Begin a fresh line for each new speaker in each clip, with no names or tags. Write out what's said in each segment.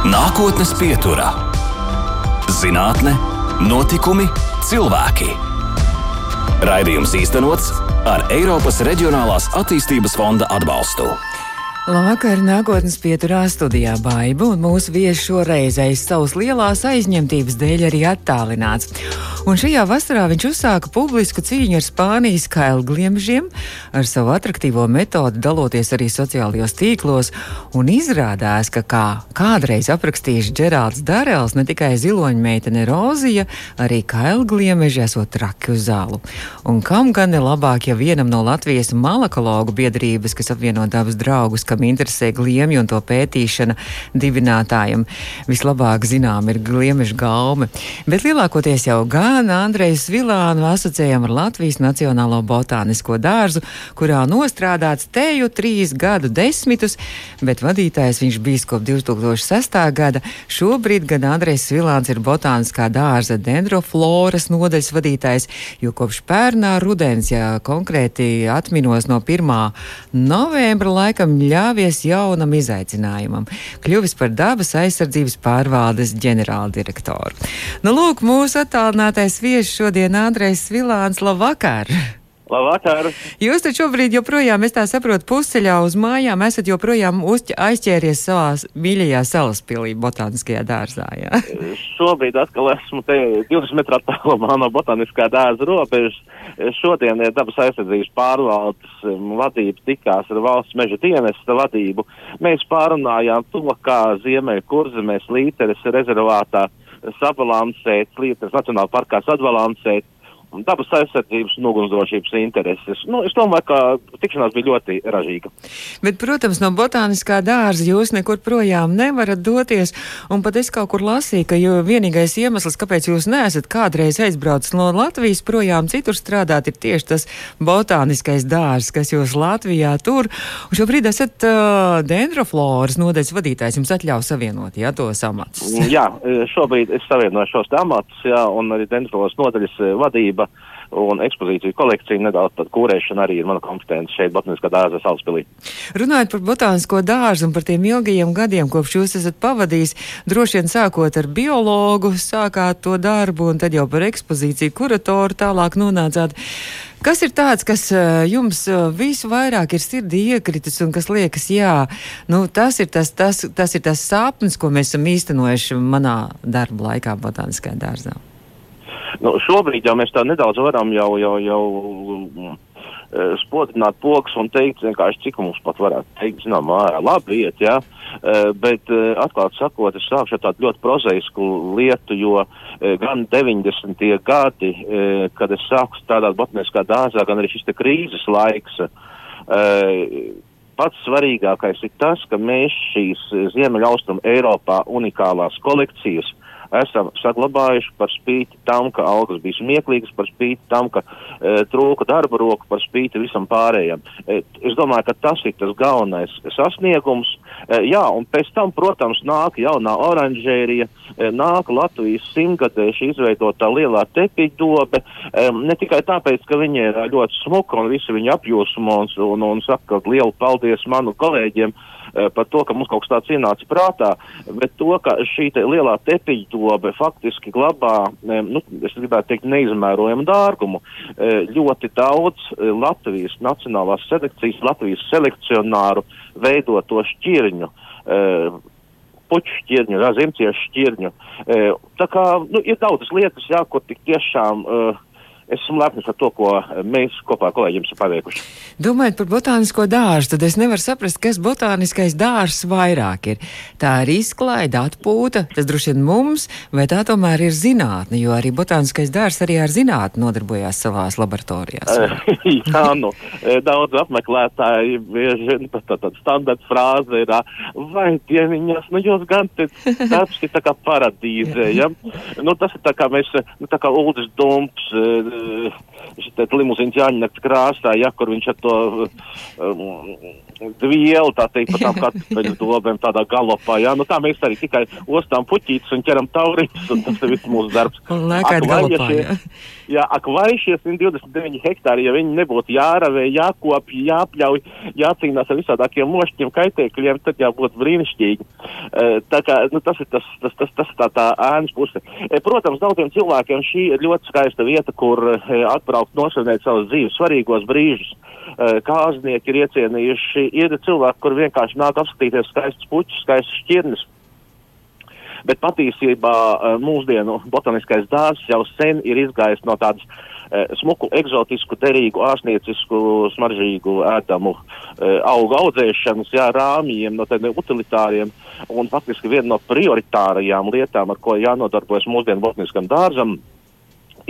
Nākotnes pieturā - zinātne, notikumi, cilvēki. Raidījums īstenots ar Eiropas Reģionālās attīstības fonda atbalstu.
Labvakar, nākotnes pieturā studijā Baiba, un mūsu viesis šoreiz aiz savas lielās aizņemtības dēļ arī attālināts. Un šajā vasarā viņš uzsāka publisku cīņu ar Spānijas kailgliemžiem, ar savu attraktīvo metodi daloties arī sociālajos tīklos, un izrādās, ka kā kādreiz aprakstījuši Džerāls Darels, ne tikai ziloņmeitene Rozija, arī kailgliemeži esot traki uz zālu. Un kam gan ne labāk, ja vienam no Latvijas malakologu biedrības, kas apvieno dabas draugus, kam interesē gliemju un to pētīšana dibinātājiem. Vislabāk zinām ir gliemeža gaume, bet lielākoties jau gan Andreju Svilānu asociējam ar Latvijas Nacionālo botānisko dārzu, kurā nostrādāts teju trīs gadu desmitus, bet vadītājs viņš bijis kopš 2006. gada. Šobrīd gan Andrejs Svilāns ir botāniskā dārza dendrofloras nodaļas vadītājs, jo kopš pērnā rudens, ja konkrēti atminos no 1. novembra laikam ļāvies jaunam izaicinājumam, kļuvis par dabas aizsardzības pārvaldes ģenerāldirektoru. Nu, lūk, mūsu attālinātais viesis šodien Andrejs Svilāns. Labvakar!
Labvakar!
Jūs taču šobrīd joprojām, es tā saprotu, pusceļā uz mājām esat joprojām uzķ, aizķēries savā mīļajā salaspilī botāniskajā dārzā, jā?
Šobrīd atkal esmu te 20 metru attālumā no botāniskā dārza robežas. Šodien ir dabas aizsardzības pārvaldes vadība tikās ar valsts meža dienesta vadību. Mēs pārunājām to, kā Ziemeļa kurzemēs līteres rezervātā sabalansēt, līteres nacionāla parkā sadbalansēt dabas aizsardzības un ugunsdrošības intereses. Nu, es domāju, ka tikšanās bija ļoti ražīga.
Bet, protams, no botāniskā dārza jūs nekur projām nevarat doties, un pat es kaut kur lasīju, ka vienīgais iemesls, kāpēc jūs neesat kādreiz aizbraucis no Latvijas projām citur strādāt, ir tieši tas botāniskais dārzs, kas jūs Latvijā tur. Un šobrīd esat uh, dendrofloras nodeļas vadītājs, jums atļauj savienot, jā, tos amatus.
jā, šobrīd es savienoju šos amatus, jā, un arī dendrofloras nodeļas vadība kustība un ekspozīciju kolekcija, nedaudz pat kūrēšana arī ir mana kompetence šeit, Botaniskā dārza Salaspilī.
Runājot par botānisko dārzu un par tiem ilgajiem gadiem, kopš jūs esat pavadījis, droši vien sākot ar biologu, sākāt to darbu un tad jau par ekspozīciju kuratoru tālāk nonācāt. Kas ir tāds, kas jums visu vairāk ir sirdī iekritis un kas liekas, jā, nu, tas, ir tas, tas, tas ir tas sapnis, ko mēs esam īstenojuši manā darba laikā botāniskajā dārzā?
Nu, šobrīd jau mēs tā nedaudz varam jau, jau, jau mm, eh, spodrināt pogas un teikt vienkārši, cik mums pat varētu teikt, zinām, labi iet, jā. Uh, bet, uh, atklāt sakot, es sākšu ar tādu ļoti prozaisku lietu, jo gan 90. gadi, kad es sāku strādāt botaniskā dārzā, gan arī šis te krīzes laiks, pats svarīgākais ir tas, ka mēs šīs Ziemeļaustrum Eiropā unikālās kolekcijas esam saglabājuši par spīti tam, ka algas bija smieklīgas, par spīti tam, ka e, trūka darba roku, par spīti visam pārējiem. E, es domāju, ka tas ir tas galvenais sasniegums. E, jā, un pēc tam, protams, nāk jaunā oranžērija, e, nāk Latvijas simtgadējuši izveidotā lielā tepiņdobe, e, ne tikai tāpēc, ka viņi ir ļoti smuka un visi viņi apjūsmo un, un, un saka lielu paldies manu kolēģiem, par to, ka mums kaut kas tāds ienāca prātā, bet to, ka šī te lielā tepiņdobe faktiski glabā, eh, nu, es gribētu teikt, neizmērojamu dārgumu. Eh, ļoti daudz Latvijas nacionālās selekcijas, Latvijas selekcionāru veido to šķirņu puķu šķirņu, zimciešu šķirņu. Tā kā nu, ir daudzas lietas, jā, kur tik tiešām uh, esmu lepns par to, ko mēs kopā ar kolēģiem esam paveikuši.
Domājot par botānisko dārzu, tad es nevaru saprast, kas botāniskais dārzs vairāk ir. Tā ir izklaide, atpūta, tas droši vien mums, vai tā tomēr ir zinātne, jo arī botāniskais dārzs arī ar zinātni nodarbojās savās laboratorijās.
Jā, nu, daudz apmeklētāji bieži tā, tā, tā standarta frāze ir, vai dieniņas, nu jūs gan te ir tā kā paradīze, ja? Nu, tas ir tā kā mēs, nu, tā kā Uldis Dumps, uh, limuzīns Jāņakts krāsā, ja, kur viņš ar to um, dvielu, tā teikt, pa tām kartupeļu dobēm tādā galopā, ja. Nu tā mēs arī tikai ostām puķītes un ķeram taurītes, un tas ir viss mūsu darbs.
Un lēkāt galopā, jā.
jā, ak, vai šie 129 hektāri, ja viņi nebūtu jāravē, jākopj, jāpļauj, jācīnās ar visādākiem mošķiem, kaitēkļiem, tad jau būtu brīnišķīgi. Uh, tā kā, nu, tas ir tas, tas, tas, tas tā, tā ēnas puse. Uh, protams, daudziem cilvēkiem šī ir ļoti skaista vieta, kur atbraukt nosvinēt savus dzīves svarīgos brīžus. Uh, kāznieki ir iecienījuši, ir cilvēki, kur vienkārši nāk apskatīties skaistus puķus, skaistus šķirnes. Bet patiesībā uh, mūsdienu botaniskais dārzs jau sen ir izgājis no tādas smuku, eksotisku, derīgu, ārstniecisku, smaržīgu, ēdamu augu audzēšanas, jā, rāmjiem, no tādiem utilitāriem. Un faktiski viena no prioritārajām lietām, ar ko jānodarbojas mūsdienu botaniskam dārzam,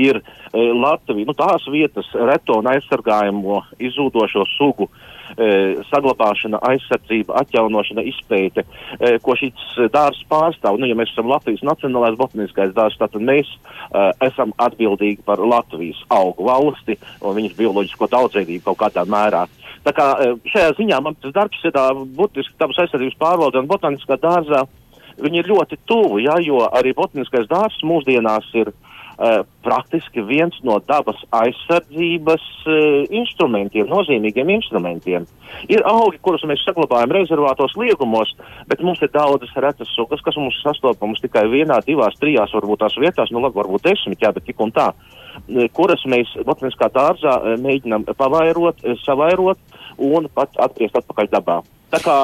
ir e, Latvija, nu, tās vietas, reto un aizsargājamo izzūdošo sugu e, saglabāšana, aizsardzība, atjaunošana, izpēte, e, ko šīs dārzs pārstāv. Nu, ja mēs esam Latvijas Nacionālais botaniskais dārzs, tad mēs e, esam atbildīgi par Latvijas augu valsti un viņas bioloģisko daudzveidību kaut kādā mērā. Tā kā e, šajā ziņā man tas darbs ir būtiski dabas aizsardzības pārvalde un botaniskā dārzā. Viņi ir ļoti tuvu, ja, jo arī botaniskais dārzs mūsdienās ir uh, praktiski viens no dabas aizsardzības uh, instrumentiem, nozīmīgiem instrumentiem. Ir augi, kurus mēs saglabājam rezervātos liegumos, bet mums ir daudzas retas sugas, kas mums sastopamas tikai vienā, divās, trijās, varbūt tās vietās, nu labi, varbūt desmit, jā, bet tik un tā, uh, kuras mēs botaniskā dārzā mēģinam pavairot, savairot un pat atgriezt atpakaļ dabā. Tā kā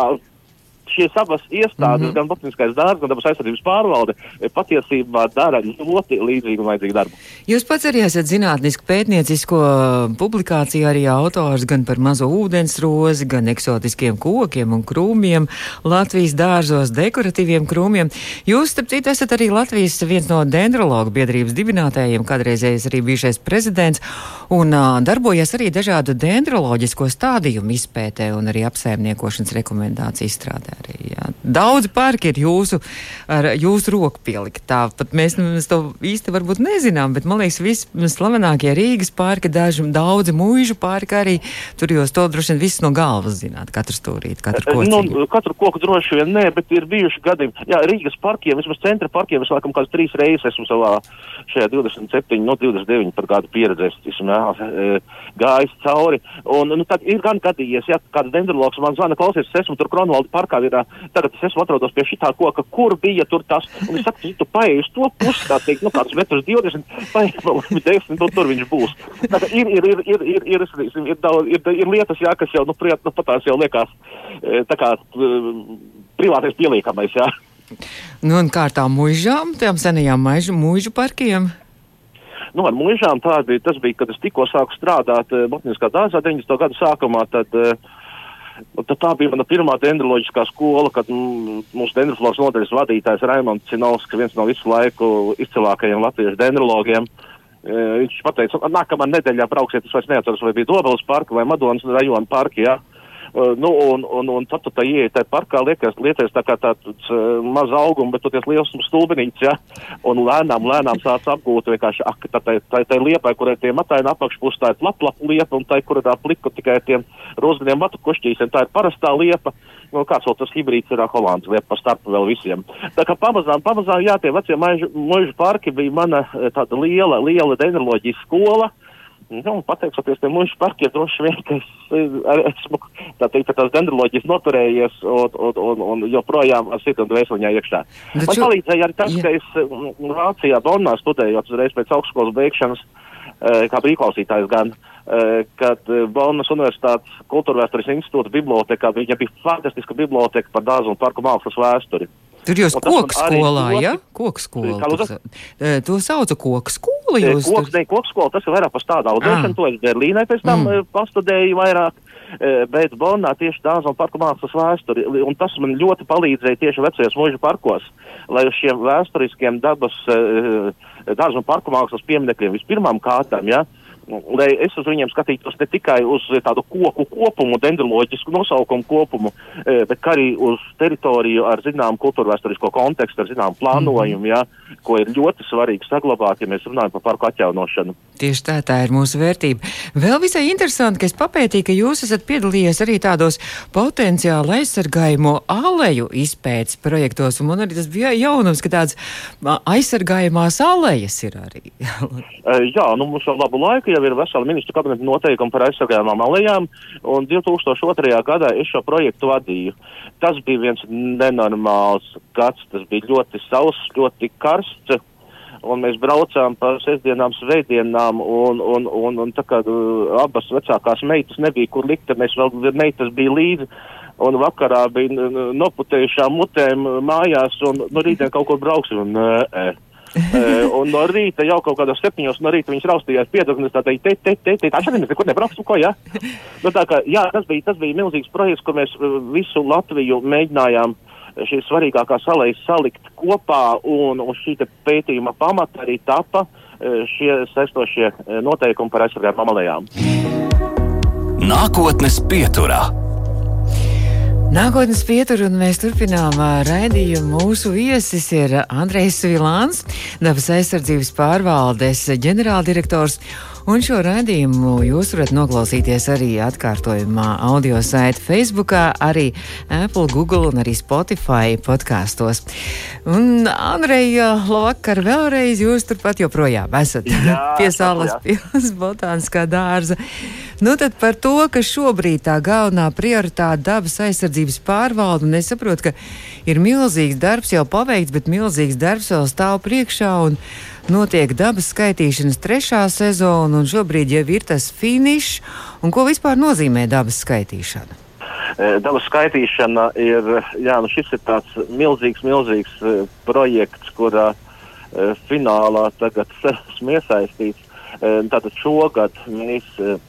šīs abas iestādes, mm -hmm. gan Botaniskais dārzs, gan dabas aizsardzības pārvalde, patiesībā dara ļoti līdzīgu un vajadzīgu darbu.
Jūs pats arī esat zinātniski pētniecisko publikāciju arī autors gan par mazo ūdensrozi, gan eksotiskiem kokiem un krūmiem, Latvijas dārzos dekoratīviem krūmiem. Jūs, starp citu, esat arī Latvijas viens no dendrologu biedrības dibinātājiem, kādreizējais arī bijušais prezidents, un uh, darbojas arī dažādu dendroloģisko stādījumu izpētē un arī apsaimniekošanas rekomendāciju izstrādē. Arī, jā. Daudzi parki ir jūsu, ar jūsu roku pielikt. Tā pat mēs, mēs to īsti varbūt nezinām, bet man liekas, visslavenākie Rīgas parki, daži daudzi mūžu parki arī. Tur jūs to droši vien viss no galvas zināt, katru stūrīt, katru koku.
Nu, katru koku droši vien nē, bet ir bijuši gadījumi. Jā, Rīgas parkiem, vismaz centra parkiem, es laikam kāds trīs reizes esmu savā šajā 27, no 29 par gadu pieredzēs, esmu gājis cauri. Un, nu, tad ir gan gadījies, ja kāds dendrologs man zvana, klausies, es esmu tur Kronvalda parkā, ir, tagad es esmu atrodos pie šitā koka, kur bija tur tas, un es saku, tu paēji uz to pusi, tā teikt, nu, kāds metrs 20, paēji vēl 10, nu, tur viņš būs. Tātad ir, ir, ir, ir, ir, ir, ir, ir, ir, ir lietas, jā, kas jau, nu, priet, nu, patās jau liekas, tā kā privātais pieliekamais, jā.
Nu, un kā ar tām muižām, tām senajām muižu parkiem?
Nu, ar mūžām tā bija, tas bija, kad es tikko sāku strādāt uh, Botaniskā dārzā 90. gadu sākumā, tad, uh, tad tā bija mana pirmā dendroloģiskā skola, kad mm, mūsu dendroflogs nodaļas vadītājs Raimonds Cinovskis, viens no visu laiku izcilākajiem latviešu dendrologiem. Uh, viņš pateica, nākamā nedēļā brauksiet, es vairs neatceros, vai bija Dobelas parka vai Madonas rajona parki, jā. Ja? Uh, nu, un, un, un tad tu tā ieeja tajā parkā, liekas, liekas tā kā tāds uh, maz augums, bet toties liels stulbenīts, ja, un lēnām, lēnām sāc apgūt vienkārši, ak, tā, tā, tā, tā liepai, kurai tie mataini apakšpus, tā ir lap, lap liepa, un tā, kura tā pliku tikai tiem rozganiem matu košķīsiem, tā ir parastā liepa, nu, kāds vēl tas hibrīds ir Holandas liepa pa starpu vēl visiem. Tā kā pamazām, pamazām, jā, tie vecie maižu, mūžu parki bija mana tāda liela, liela dendroloģijas skola, Nu, pateicoties tam mūža parkiem, droši vien, ka es esmu tā teikt, tās dendroloģijas noturējies un, un, un, un joprojām ar sirdi un dvēseliņā iekšā. Bet Man šo... palīdzēja arī tas, jā. ka es mm, Vācijā Bonnā studējot uzreiz pēc augstskolas beigšanas, kā brīvklausītājs gan, kad Bonnas Universitātes kultūrvēstures institūta bibliotekā, viņa bija fantastiska biblioteka par dārzu un parku mākslas vēsturi.
Tur jūs koku skolā, ļoti... ja? Koku skola. Tur, to sauca koku skola. Jūs
koks, ne, koku skola, tas ir vairāk par tādu audzēšanu, ah. to es Berlīnē pēc tam mm. pastudēju vairāk. Bet Bonnā tieši un parku mākslas vēsturi, un tas man ļoti palīdzēja tieši vecajos mūža parkos, lai uz šiem vēsturiskiem dabas un parku mākslas pieminekļiem vispirmām kārtām, ja, lai es uz viņiem skatītos ne tikai uz tādu koku kopumu, dendroloģisku nosaukumu kopumu, bet arī uz teritoriju ar zināmu kultūrvēsturisko kontekstu, ar zināmu plānojumu, mm -hmm. ja, ko ir ļoti svarīgi saglabāt, ja mēs runājam par parku atjaunošanu.
Tieši tā, tā ir mūsu vērtība. Vēl visai interesanti, ka es papētīju, ka jūs esat piedalījies arī tādos potenciāli aizsargājumu aleju izpētes projektos, un man arī tas bija jaunums, ka tāds aizsargājumās alejas ir arī.
Jā, nu mums jau labu laiku jau ir vesela ministru kabineta noteikuma par aizsargājumām alejām, un 2002. gadā es šo projektu vadīju. Tas bija viens nenormāls gads, tas bija ļoti sauss, ļoti karsts un mēs braucām pa sestdienām, svētdienām, un, un, un, un tā kā uh, abas vecākās meitas nebija, kur likt, mēs vēl meitas bija līdzi, un vakarā bija noputējušām mutēm mājās, un nu, rītdien kaut kur brauksim, un nē, un no rīta jau kaut kādos septiņos no rīta viņas raustījās piedurknes, tā teikt, te, te, te, te, tā šodien mēs nekur nebrauksim, ko, jā? Nu, tā kā, jā, tas bija, tas bija milzīgs projekts, kur mēs visu Latviju mēģinājām šīs svarīgākās salējas salikt kopā, un uz šī pētījuma pamata arī tapa šie sestošie noteikumi par aizsargājumu amalējām.
Nākotnes pieturā.
Nākotnes pietur, un mēs turpinām raidījumu. Mūsu viesis ir Andrejs Vilāns, dabas aizsardzības pārvaldes ģenerāldirektors. Un šo raidījumu jūs varat noklausīties arī atkārtojumā audio saiti Facebookā, arī Apple, Google un arī Spotify podkāstos. Un, Andreja, labvakar vēlreiz, jūs turpat joprojām esat Jā, pie salas pils botāniskā dārza. Nu tad par to, ka šobrīd tā galvenā prioritāte dabas aizsardzības pārvalda, un es saprotu, ka ir milzīgs darbs jau paveikts, bet milzīgs darbs vēl stāv priekšā. Un, notiek dabas skaitīšanas trešā sezona, un šobrīd jau ir tas finišs. Ko vispār nozīmē dabas skaitīšana?
E, dabas skaitīšana ir, jā, nu šis ir tāds milzīgs, milzīgs uh, projekts, kurā uh, finālā tagad esmu iesaistīts. Uh, tātad šogad mēs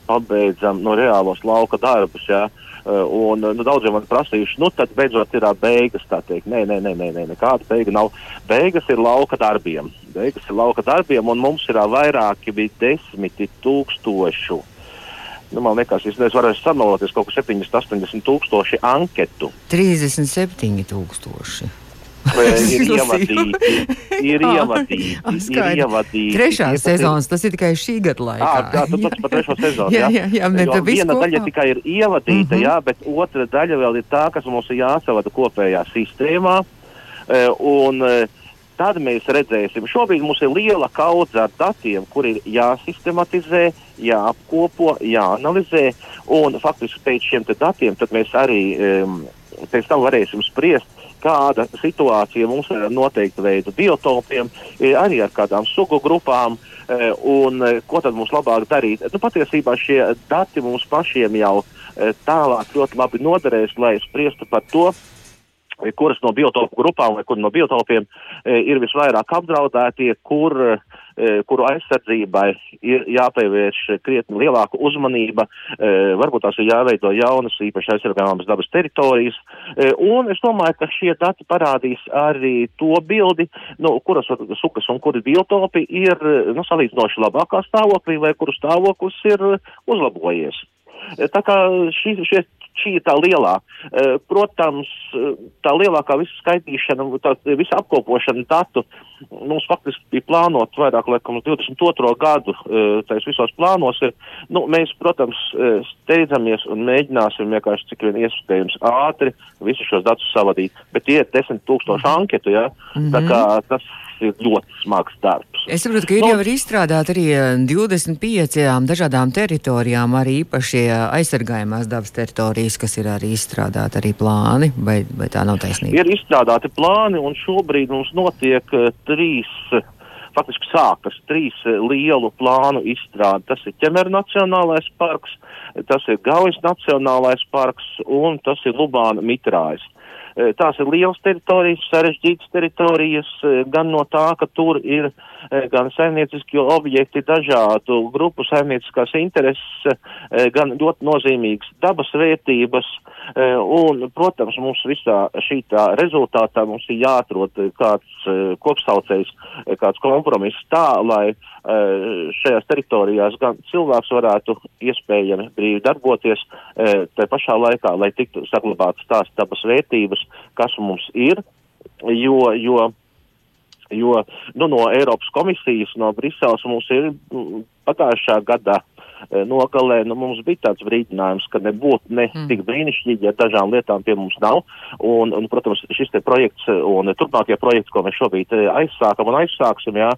pabeidzam no reālos lauka darbus. Jā. Uh, un nu, daudziem man prasījuši, nu tad beidzot ir beigas. Nē, nē, nē, nē, nē, nekāda beiga nav. Beigas ir lauka darbiem. Beigas ir lauka darbiem, un mums ir vairāki, bija desmiti tūkstošu. Nu, man liekas, es nezinu, varēs samaloties kaut ko 70, 80 tūkstoši anketu.
37 tūkstoši
ir ievadīti. Ir ievadīti. ir ievadīti.
Trešā sezonas, tas ir tikai šī gada laikā.
À, jā, tas ir par trešo sezonu.
jā, jā, jā, jā
jo viena kopā. daļa tikai ir ievadīta, mm -hmm. jā, bet otra daļa vēl ir tā, kas mums ir jāsavada kopējā sistēmā. Un, Tad mēs redzēsim, šobrīd mums ir liela kaudze ar datiem, kur ir jāsistematizē, jāapkopo, jāanalizē. Un faktiski pēc šiem datiem mēs arī um, pēc tam varēsim spriest, kāda situācija mums ir ar noteiktu veidu biotopiem, arī ar kādām sugu grupām. E, un e, ko tad mums labāk darīt? Nu, patiesībā šie dati mums pašiem jau tālāk ļoti labi noderēs, lai spriestu par to, kuras no biotopu grupām vai kur no biotopiem ir visvairāk apdraudētie, kur E, kuru aizsardzībai ir jāpievērš krietni lielāka uzmanība, e, varbūt tās ir jāveido jaunas īpaši aizsargājamas dabas teritorijas, e, un es domāju, ka šie dati parādīs arī to bildi, nu, kuras sukas un kuri biotopi ir, nu, salīdzinoši labākā stāvoklī vai kuru stāvoklis ir uzlabojies. Tā kā šī, šie šī ir tā lielā. Eh, protams, eh, tā lielākā visa skaitīšana, tā visa apkopošana datu mums faktiski bija plānot vairāk laikam uz 22. gadu, eh, tais visos plānos ir. Nu, mēs, protams, steidzamies un mēģināsim vienkārši cik vien iespējams ātri visus šos datus savadīt, bet tie ir desmit tūkstoši anketu, ja? Mm -hmm. tā kā tas ir ļoti smags darbs.
Es saprotu, ka ir nu, jau ir izstrādāti arī 25 eh, dažādām teritorijām, arī īpaši eh, aizsargājumās dabas teritorijas, kas ir arī izstrādāti arī plāni, vai, vai tā nav taisnība?
Ir izstrādāti plāni, un šobrīd mums notiek trīs. Faktiski sākas trīs lielu plānu izstrāde. Tas ir Ķemera Nacionālais parks, tas ir Gaujas Nacionālais parks un tas ir Lubāna Mitrājs. tās ir lielas teritorijas, sarežģītas teritorijas, gan no tā, ka tur ir gan saimnieciski objekti, dažādu grupu saimnieciskās intereses, gan ļoti nozīmīgas dabas vērtības, un, protams, mums visā šī tā rezultātā mums ir jāatrod kāds kopsaucējs, kāds kompromiss tā, lai šajās teritorijās gan cilvēks varētu iespējami brīvi darboties, tā pašā laikā, lai tiktu saglabātas tās dabas vērtības, kas mums ir, jo, jo Jo nu, no Eiropas komisijas, no Briseles mums ir pagājušā gadā e, nogalē, nu, mums bija tāds brīdinājums, ka nebūtu ne mm. tik brīnišķīgi, ja dažām lietām pie mums nav. Un, un protams, šis te projekts un turpmākie projekti, ko mēs šobrīd e, aizsākam un aizsāksim, jā,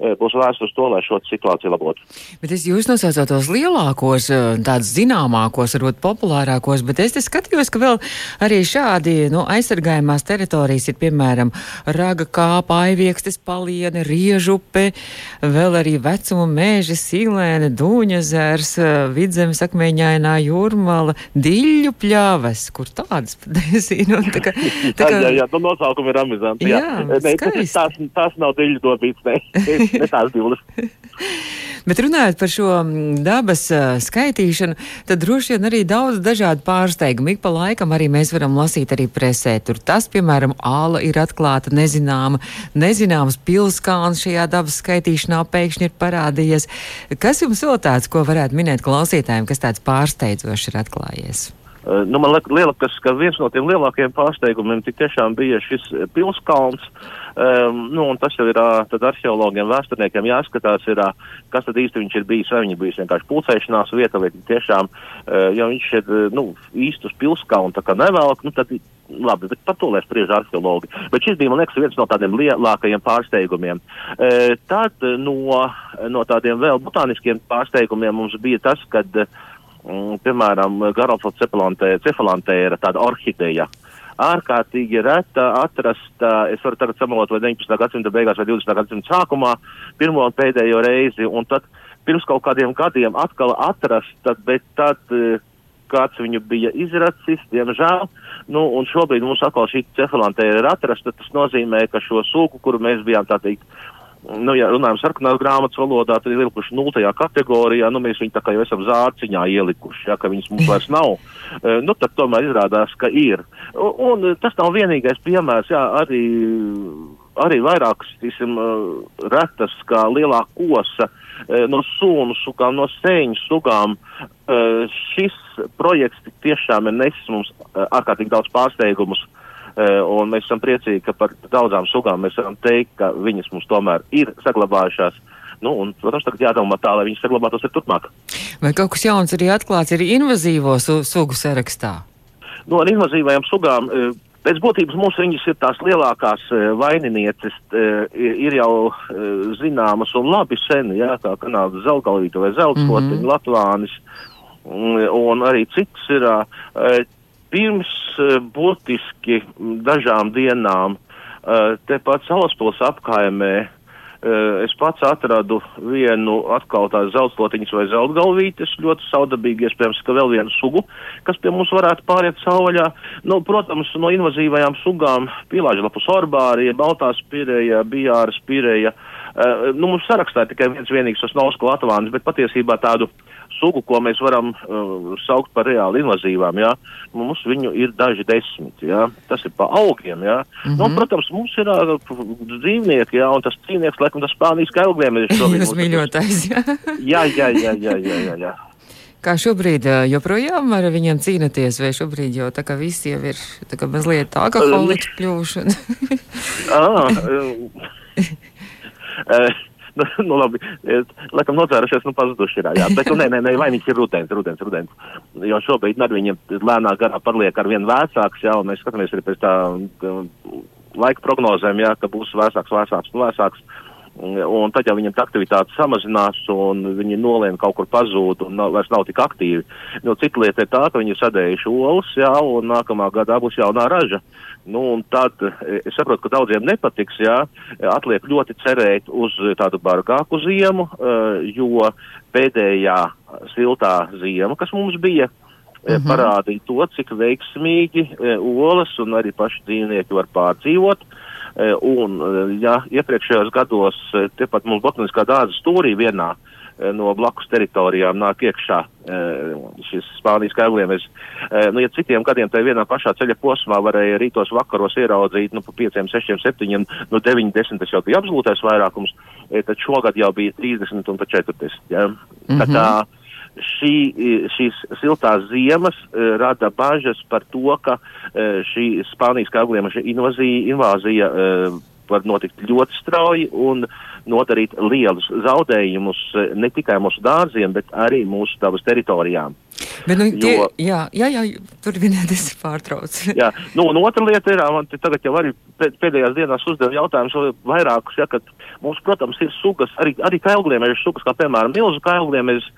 Eh, būs vērsts uz to, lai šo situāciju labotu.
Bet es jūs nosaucot tos lielākos, eh, tādus zināmākos, varbūt populārākos, bet es skatījos, ka vēl arī šādi nu, aizsargājumās teritorijas ir, piemēram, raga kāpa, aiviekstes paliene, riežupe, vēl arī vecuma mēži, silēne, dūņazērs, eh, vidzemes akmeņainā jūrmala, diļu pļāves, kur tādas
nezinu. Tā kā, tā kā... jā, jā, nu nosaukumi ir amizanti. Jā, jā. Ne, tas, tās, tās nav diļu dobīts, ne. ne tās bildes.
Bet runājot par šo dabas uh, skaitīšanu, tad droši vien arī daudz dažādu pārsteigumu. Ik pa laikam arī mēs varam lasīt arī presē. Tur tas, piemēram, āla ir atklāta nezināma, nezināms pilskāns šajā dabas skaitīšanā pēkšņi ir parādījies. Kas jums vēl tāds, ko varētu minēt klausītājiem, kas tāds pārsteidzošs ir atklājies?
Nu, man liekas, ka viens no tiem lielākajiem pārsteigumiem tiešām bija šis pilskalns. Um, nu, tas jau ir arheologiem, vēsturniekiem jāskatās, ir, kas tad īsti viņš ir bijis. Vai viņš bijis vienkārši pulcēšanās vieta, vai tiešām, uh, ja viņš ir nu, īsti uz pilskaunu nevelk, nu, tad labi, bet par to lai spriež arheologi. Bet šis bija, man liekas, viens no tādiem lielākajiem pārsteigumiem. E, tad no, no tādiem vēl botāniskiem pārsteigumiem mums bija tas, kad, mm, piemēram, Garofla cephalantēra tāda orhideja. Ārkārtīgi reta atrast, es varu tagad samalot vai 19. gadsimta beigās vai 20. gadsimta sākumā, pirmo un pēdējo reizi, un tad pirms kaut kādiem gadiem atkal atrast, tad, bet tad kāds viņu bija izracis, diemžēl, nu, un šobrīd mums atkal šī cefalantē ir atrasta, tas nozīmē, ka šo sūku, kuru mēs bijām tā teikt, nu, ja runājam sarkanās grāmatas valodā, tad ir ielikuši nultajā kategorijā, nu, mēs viņu tā kā jau esam zārciņā ielikuši, ja, ka viņas mums vairs nav. E, nu, tad tomēr izrādās, ka ir. Un, un tas nav vienīgais piemērs, jā, arī, arī vairākas, tīsim, e, retas, kā lielā kosa, e, no sūnu sugām, no sēņu sugām. Šis projekts tiešām ir nesis mums ārkārtīgi daudz pārsteigumus. Eh, un mēs esam priecīgi, ka par daudzām sugām mēs varam teikt, ka viņas mums tomēr ir saglabājušās. Nu, un, protams, tagad jādomā tā, lai viņas saglabātos arī turpmāk.
Vai kaut kas jauns arī atklāts ir invazīvo su sugu sarakstā?
Nu, ar invazīvajām sugām. Eh, pēc būtības mums viņas ir tās lielākās e, vaininieces, e, ir jau e, zināmas un labi sen, jā, kā kanāda zelgalvīta vai zeltskotiņa, mm -hmm. latvānis, un, arī citas ir. Pirms eh, būtiski dažām dienām eh, tepat Salaspils apkaimē eh, es pats atradu vienu atkal tās zeltlotiņas vai zeltgalvītes, ļoti saudabīgi, iespējams, ka vēl vienu sugu, kas pie mums varētu pāriet savvaļā. Nu, protams, no invazīvajām sugām pilāžlapu sorbārija, baltā spirēja, bijāra spirēja. Uh, nu, mums sarakstā tikai viens vienīgs tas nausko atvānis, bet patiesībā tādu uh, sugu, ko mēs varam uh, saukt par reāli invazīvām, jā, mums viņu ir daži desmit, jā, tas ir pa augiem, jā. Mm -hmm. nu, protams, mums ir uh, dzīvnieki, jā, un tas dzīvnieks, laikam, tas spānijas kailgliem ir
šobrīd. Tas mīļotais, jā.
jā, jā, jā, jā, jā, jā.
Kā šobrīd joprojām ar viņiem cīnāties, vai šobrīd jau tā kā visi jau ir tā kā mazliet kļuvuši? ah, um,
uh, nu, nu, labi, laikam nocērušies, nu, pazuduši ir. Jā, bet, nu, nē, nē, nē, vainīgs ir rudens, rudens, rudens. Jo šobrīd ar viņiem lēnāk garā paliek ar vien vēsāks, jā, un mēs skatāmies arī pēc tā laika prognozēm, jā, ka būs vēsāks, vēsāks, nu, vēsāks. Un tad jau viņiem tā aktivitāte samazinās, un viņi nolien kaut kur pazūd, un nav, vairs nav tik aktīvi. Nu, cita lieta ir tā, ka viņi ir sadējuši olas, jā, un nākamā gadā būs jaunā raža. Nu, un tad es saprotu, ka daudziem nepatiks, jā, atliek ļoti cerēt uz tādu bargāku ziemu, jo pēdējā siltā ziema, kas mums bija, mm -hmm. parādīja to, cik veiksmīgi olas un arī paši dzīvnieki var pārdzīvot. Un, ja iepriekšējos gados tepat mums botaniskā dārza stūrī vienā no blakus teritorijām nāk iekšā šis Spānijas kailiemes. Eh, nu, ja citiem gadiem tajā vienā pašā ceļa posmā varēja rītos vakaros ieraudzīt nu, pa 5, 6, 7, no 9, 10 tas jau bija absolūtais vairākums, tad šogad jau bija 30 un pat 40. Ja? Mm -hmm. Šī, šīs siltās ziemas uh, rada bažas par to, ka uh, šī Spānijas kailiemes invāzija, invāzija uh, var notikt ļoti strauji un nodarīt lielus zaudējumus ne tikai mūsu dārziem, bet arī mūsu dabas teritorijām.
Bet, nu, tie, jo, jā, jā, jā, turpiniet, es pārtraucu.
jā, nu, un otra lieta ir, man tagad jau arī pēdējās dienās uzdeva jautājumus vairākus, ja, kad mums, protams, ir sugas, arī, arī kailgliemežu sugas, kā piemēram milzu kailgliemežu,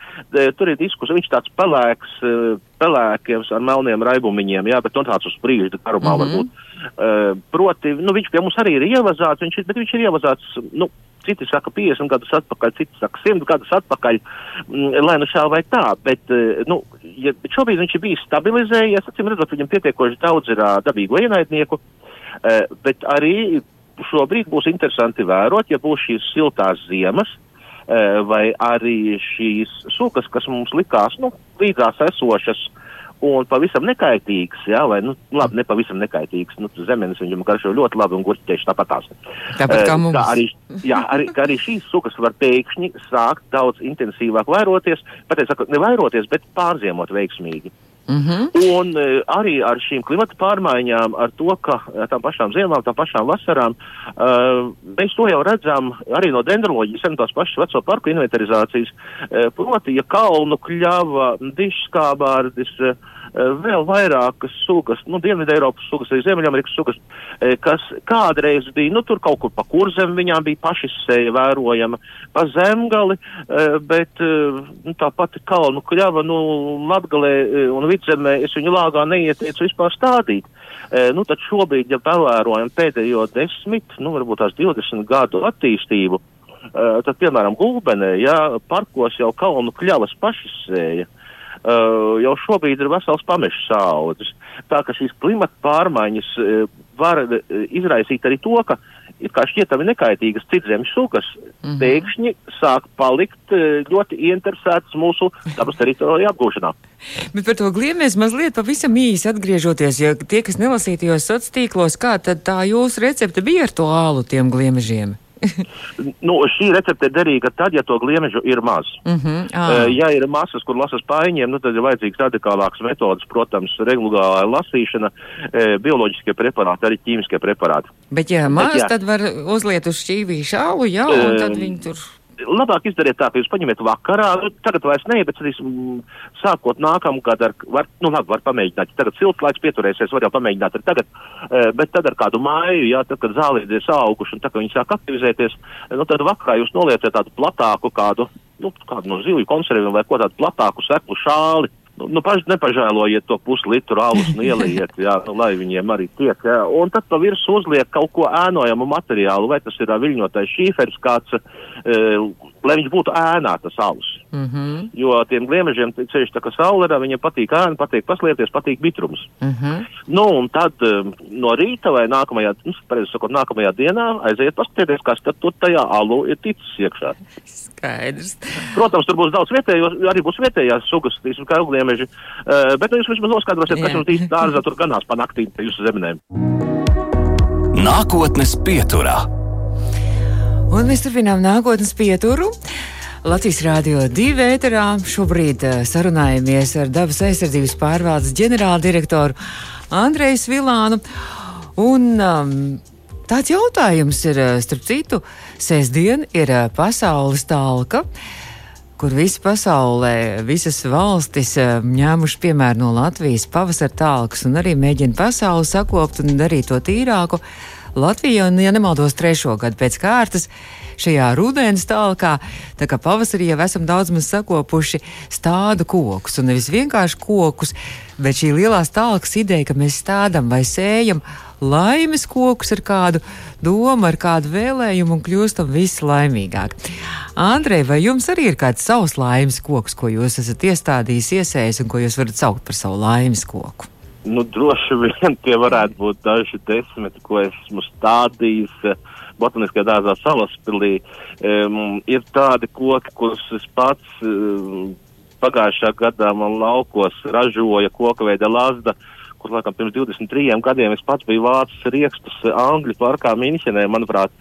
tur ir diskusija, viņš tāds pelēks, eh, pelēkiem ar melniem raibumiņiem, jā, bet nu tāds uz brīža garumā mm -hmm. varbūt. Uh, proti, nu, viņš pie mums arī ir ievazāts, viņš, bet viņš ir ievazāts, nu, citi saka 50 gadus atpakaļ, citi saka 100 gadus atpakaļ, mm, lai nu šā vai tā, bet, eh, nu, ja šobrīd viņš ir bijis stabilizējies, acīm redzot, viņam pietiekoši daudz ir dabīgo ienaidnieku, eh, bet arī šobrīd būs interesanti vērot, ja būs šīs siltās ziemas, eh, vai arī šīs sukas, kas mums likās, nu, līdzās esošas, uh, un pavisam nekaitīgs, jā, vai, nu, labi, ne pavisam nekaitīgs, nu, zemenes viņam garšo ļoti labi un gurķieši tāpatās.
Tāpat kā mums.
Kā arī, jā, arī, kā arī šīs sugas var pēkšņi sākt daudz intensīvāk vairoties, pateic, ne vairoties, bet pārziemot veiksmīgi. Mm -hmm. Un uh, arī ar šīm klimata pārmaiņām, ar to, ka tām pašām ziemām, tām pašām vasarām, uh, mēs to jau redzam arī no dendroloģijas, sen tās pašas veco parku inventarizācijas, uh, proti, ja kalnu kļava, dišskābārdis, uh, vēl vairākas sugas, nu, Dienvidu Eiropas sugas, arī Ziemeļamerikas sugas, eh, kas kādreiz bija, nu, tur kaut kur pa kurzem viņām bija pašizsēja vērojama, pa zemgali, eh, bet nu, tāpat kalnu kļava, nu, Latgalē un Vidzemē es viņu lāgā neieteicu vispār stādīt. Nu, tad šobrīd, ja pavērojam pēdējo desmit, nu, varbūt tās 20 gadu attīstību, tad, piemēram, Gulbenē, ja parkos jau kalnu kļavas pašizsēja, uh, jau šobrīd ir vesels pamešu saudzes. Tā ka šīs klimata pārmaiņas uh, var uh, izraisīt arī to, ka it kā šķietami nekaitīgas citzemes sugas mm -hmm. pēkšņi sāk palikt uh, ļoti ieinteresētas mūsu dabas teritoriju apgūšanā.
Bet par to gliemies mazliet pavisam īsi atgriežoties, ja tie, kas nelasītajos sociālos tīklos, kā tad tā jūsu recepte bija ar to ālu tiem gliemežiem?
Nu, šī recepte ir derīga tad, ja to gliemežu ir maz. Mm -hmm, uh, ja ir masas, kur lasas paiņiem, nu, tad ir vajadzīgs radikālāks metodas, protams, regulārā lasīšana, uh, bioloģiskie preparāti, arī ķīmiskie preparāti.
Bet, ja maz, Bet, jā. tad var uzliet uz šķīvī šālu, jā, un tad viņi tur
labāk izdariet tā, ka jūs paņemiet vakarā, nu, tagad vairs ne, bet, teiksim, sākot nākamgad ar, var, nu, labi, var pamēģināt, tagad silts laiks pieturēsies, var jau pamēģināt arī tagad, e, bet tad ar kādu māju, jā, tad, kad zālīdi ir auguši un tā, ka viņi sāk aktivizēties, nu, tad vakarā jūs nolieciet tādu platāku kādu, nu, kādu no zivju konserviem vai ko tādu platāku seklu šāli, Nu, nu paši nepažēlojiet to puslitru alus un ieliet, jā, nu, lai viņiem arī tiek. Jā. Un tad pa virsmu uzliek kaut ko ēnojamu materiālu, vai tas ir viļņotais šīfers kāds, e, lai viņš būtu ēnā tas alus. Mm -hmm. Jo tiem gliemežiem, ceļš tā kā saulē, viņiem patīk ēna, patīk paslēpties, patīk mitrums. Mm -hmm. Nu, un tad um, no rīta vai nākamajā, nu, pareizi sakot, nākamajā dienā aiziet paskatieties, kas tad tur tajā alu ir ticis iekšā.
Skaidrs.
Protams, tur būs daudz vietējo, arī būs vietējās sugas, tīsim, kā gliemeži, uh, bet nu, jūs vismaz noskaidrosiet, kas jums īsti dārzā tur ganās pa naktīm pie jūsu zemenēm.
Nākotnes pieturā.
Un mēs turpinām nākotnes pieturu. Latvijas Rādio 2 ēterā šobrīd uh, sarunājamies ar dabas aizsardzības pārvaldes ģenerāldirektoru Andreju Vilānu. Un, um, tāds jautājums ir, uh, starp citu, sestdien ir uh, pasaules talka kur visi pasaulē, visas valstis ņēmuši piemēru no Latvijas pavasara tālkas un arī mēģina pasauli sakopt un darīt to tīrāku Latvija, un, ja nemaldos, trešo gadu pēc kārtas šajā rudens tālākā, tā kā pavasarī jau esam daudz maz sakopuši stādu kokus, un nevis vienkārši kokus, bet šī lielā tālākas ideja, ka mēs stādam vai sējam laimes kokus ar kādu domu, ar kādu vēlējumu un kļūstam visi laimīgāki. Andrej, vai jums arī ir kāds savs laimes koks, ko jūs esat iestādījis, iesējis un ko jūs varat saukt par savu laimes koku?
Nu, droši vien tie varētu būt daži desmiti, ko esmu stādījis. Botaniskajā dārzā Salaspilī um, ir tādi koki, kurus es pats um, pagājušā gadā man laukos ražoja koka veida lazda. Uh, kur laikam pirms 23 gadiem es pats biju vācis riekstus eh, Angļu parkā Mīņķenē, manuprāt.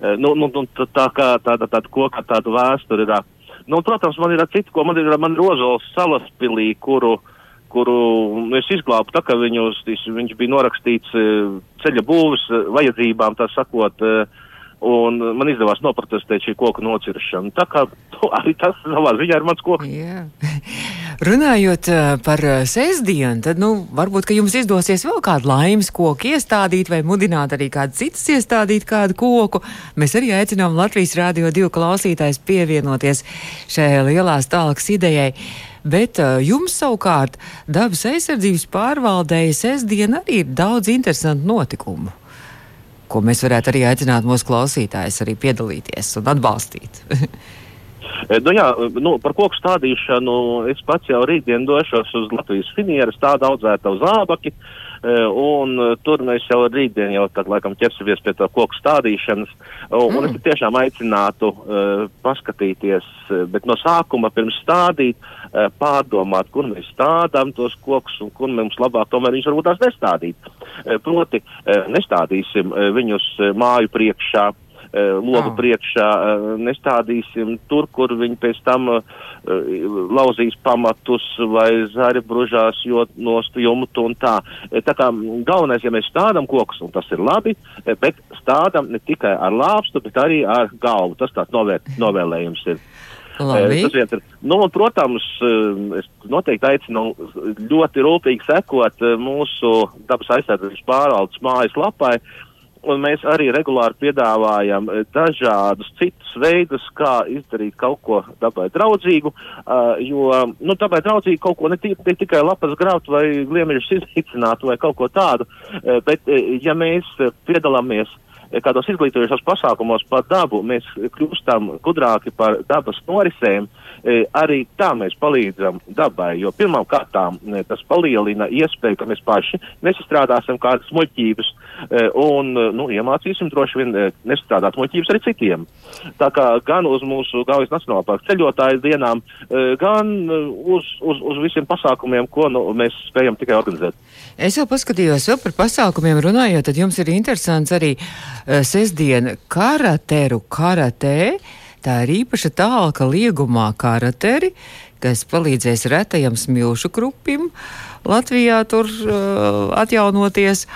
Eh, nu, nu, nu, tā kā tāda, tāda koka, tāda vēsture ir. Nu, protams, man ir citi, ko man ir, man ir Rozols salaspilī, kuru, kuru es izglābu tā, ka viņus, viņš bija norakstīts eh, ceļa būvas vajadzībām, tā sakot, un man izdevās noprotestēt šī koka nociršanu. Tā kā to, arī tas savā ziņā ir mans koks.
Yeah. Runājot par sestdienu, tad nu, varbūt jums izdosies vēl kādu laimes koku iestādīt vai mudināt arī kādu citus iestādīt kādu koku. Mēs arī aicinām Latvijas Rādio 2 klausītājs pievienoties šai lielās tālākas idejai. Bet uh, jums savukārt dabas aizsardzības pārvaldēja sestdiena arī ir daudz interesantu notikumu, ko mēs varētu arī aicināt mūsu klausītājus arī piedalīties un atbalstīt.
E, nu, jā, nu, par koku stādīšanu es pats jau rītdien došos uz Latvijas finieres, tādu audzētu zābaki. E, un tur mēs jau rītdien jau tad, laikam, ķersimies pie tā koku stādīšanas. Un, mm. es tiešām aicinātu uh, paskatīties, bet no sākuma pirms stādīt, pārdomāt, kur mēs stādām tos kokus un kur mums labāk tomēr viņus varbūt tās nestādīt. Proti, nestādīsim viņus māju priekšā. Eh, logu oh. priekšā, eh, nestādīsim tur, kur viņi pēc tam eh, lauzīs pamatus vai zari bružās nost jumtu un tā. Tā kā galvenais, ja mēs stādam kokus, un tas ir labi, bet stādam ne tikai ar lāpstu, bet arī ar galvu. Tas tāds novēr, novēlējums ir.
Labi. Tas
viens ir. Nu, un, protams, es noteikti aicinu ļoti rūpīgi sekot mūsu dabas aizsardzības pārvaldes mājas lapai, Un mēs arī regulāri piedāvājam eh, dažādus citus veidus, kā izdarīt kaut ko dabai draudzīgu, uh, jo, nu, dabai draudzīgi kaut ko ne, ne tikai lapas graut vai gliemežus iznīcināt vai kaut ko tādu, uh, bet, uh, ja mēs piedalāmies kādos izglītojošos pasākumos par dabu, mēs kļūstam gudrāki par dabas norisēm, E, arī tā mēs palīdzam dabai, jo pirmām kārtām e, tas palielina iespēju, ka mēs paši nesastrādāsim kādas muļķības e, un nu, iemācīsim droši vien nestrādāt muļķības arī citiem. Tā kā gan uz mūsu Gaujas Nacionālā parka ceļotāju dienām, gan uz, uz, uz visiem pasākumiem, ko nu, mēs spējam tikai organizēt.
Es jau paskatījos vēl par pasākumiem runājot, tad jums ir interesants arī uh, sestdiena karateru karatē. Tā ir īpaša tālka liegumā karateri, kas palīdzēs retajam smilšu krupim Latvijā tur uh, atjaunoties.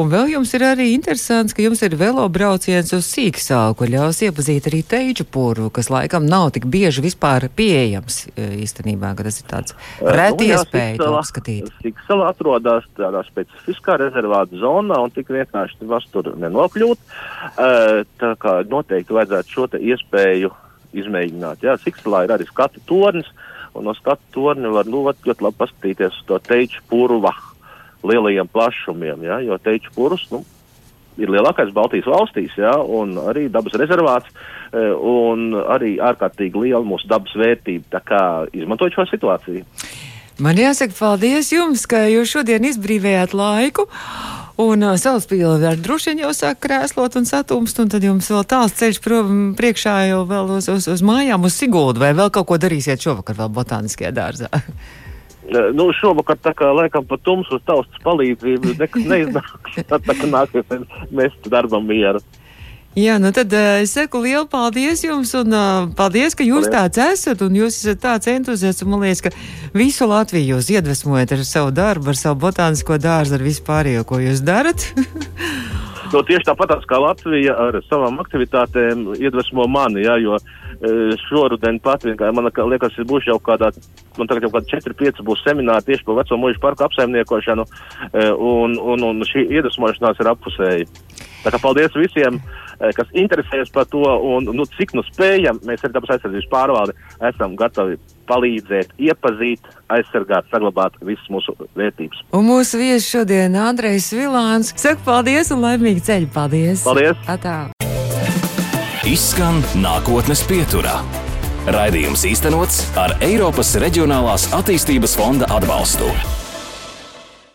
Un vēl jums ir arī interesants, ka jums ir velo brauciens uz Sīksālu, kur ļaus iepazīt arī teiču purvu, kas laikam nav tik bieži vispār pieejams uh, īstenībā, ka tas ir tāds uh, reti nu, iespēja to apskatīt.
Sīksala atrodas tādā specifiskā rezervāta zonā un tik vienkārši var tur nenokļūt. Uh, tā kā noteikti vajadzētu šo te iespēju izmēģināt. Jā, Siksalā ir arī skatu tornis, un no skatu torņa var nu, ļoti labi paskatīties uz to teiču purva lielajiem plašumiem, jā, jo teiču purvs, nu, ir lielākais Baltijas valstīs, jā, un arī dabas rezervāts, e, un arī ārkārtīgi liela mūsu dabas vērtība, tā kā izmantojot šo situāciju.
Man jāsaka paldies jums, ka jūs šodien izbrīvējāt laiku. Un uh, salaspīle ar droši vien jau sāk krēslot un satumst, un tad jums vēl tāls ceļš prom priekšā jau vēl uz, uz, uz mājām, uz Siguldu, vai vēl kaut ko darīsiet šovakar vēl botāniskajā dārzā?
Nu, šovakar tā kā laikam pa tumsu uz taustas palīdzību nekas neiznāks. Tad tā kā nāksies mest darbam mieru.
Jā, nu tad uh, es saku lielu paldies jums un uh, paldies, ka jūs paldies. tāds esat un jūs esat tāds entuziasts. Man liekas, ka visu Latviju jūs iedvesmojat ar savu darbu, ar savu botānisko dārzu, ar visu pārējo, ko jūs darat.
no, tieši tāpat kā Latvija ar savām aktivitātēm iedvesmo mani, jā, jo e, šoruden pat, man liekas, būšu jau kādā, man tagad jau kādā 4-5 būs semināri tieši par veco mūžu parku apsaimniekošanu, e, un, un, un šī iedvesmošanās ir apusēja. Tā kā paldies visiem, kas interesējas par to un nu, cik nu spējam. Mēs arī dabas aizsardzības pārvalde esam gatavi palīdzēt, iepazīt, aizsargāt, saglabāt visas mūsu vērtības.
Un mūsu viesis šodien Andrejs Vilāns. Saka paldies un laimīgi ceļu. Paldies!
Paldies!
Atā.
Izskan nākotnes pieturā. Raidījums īstenots ar Eiropas Reģionālās attīstības fonda atbalstu.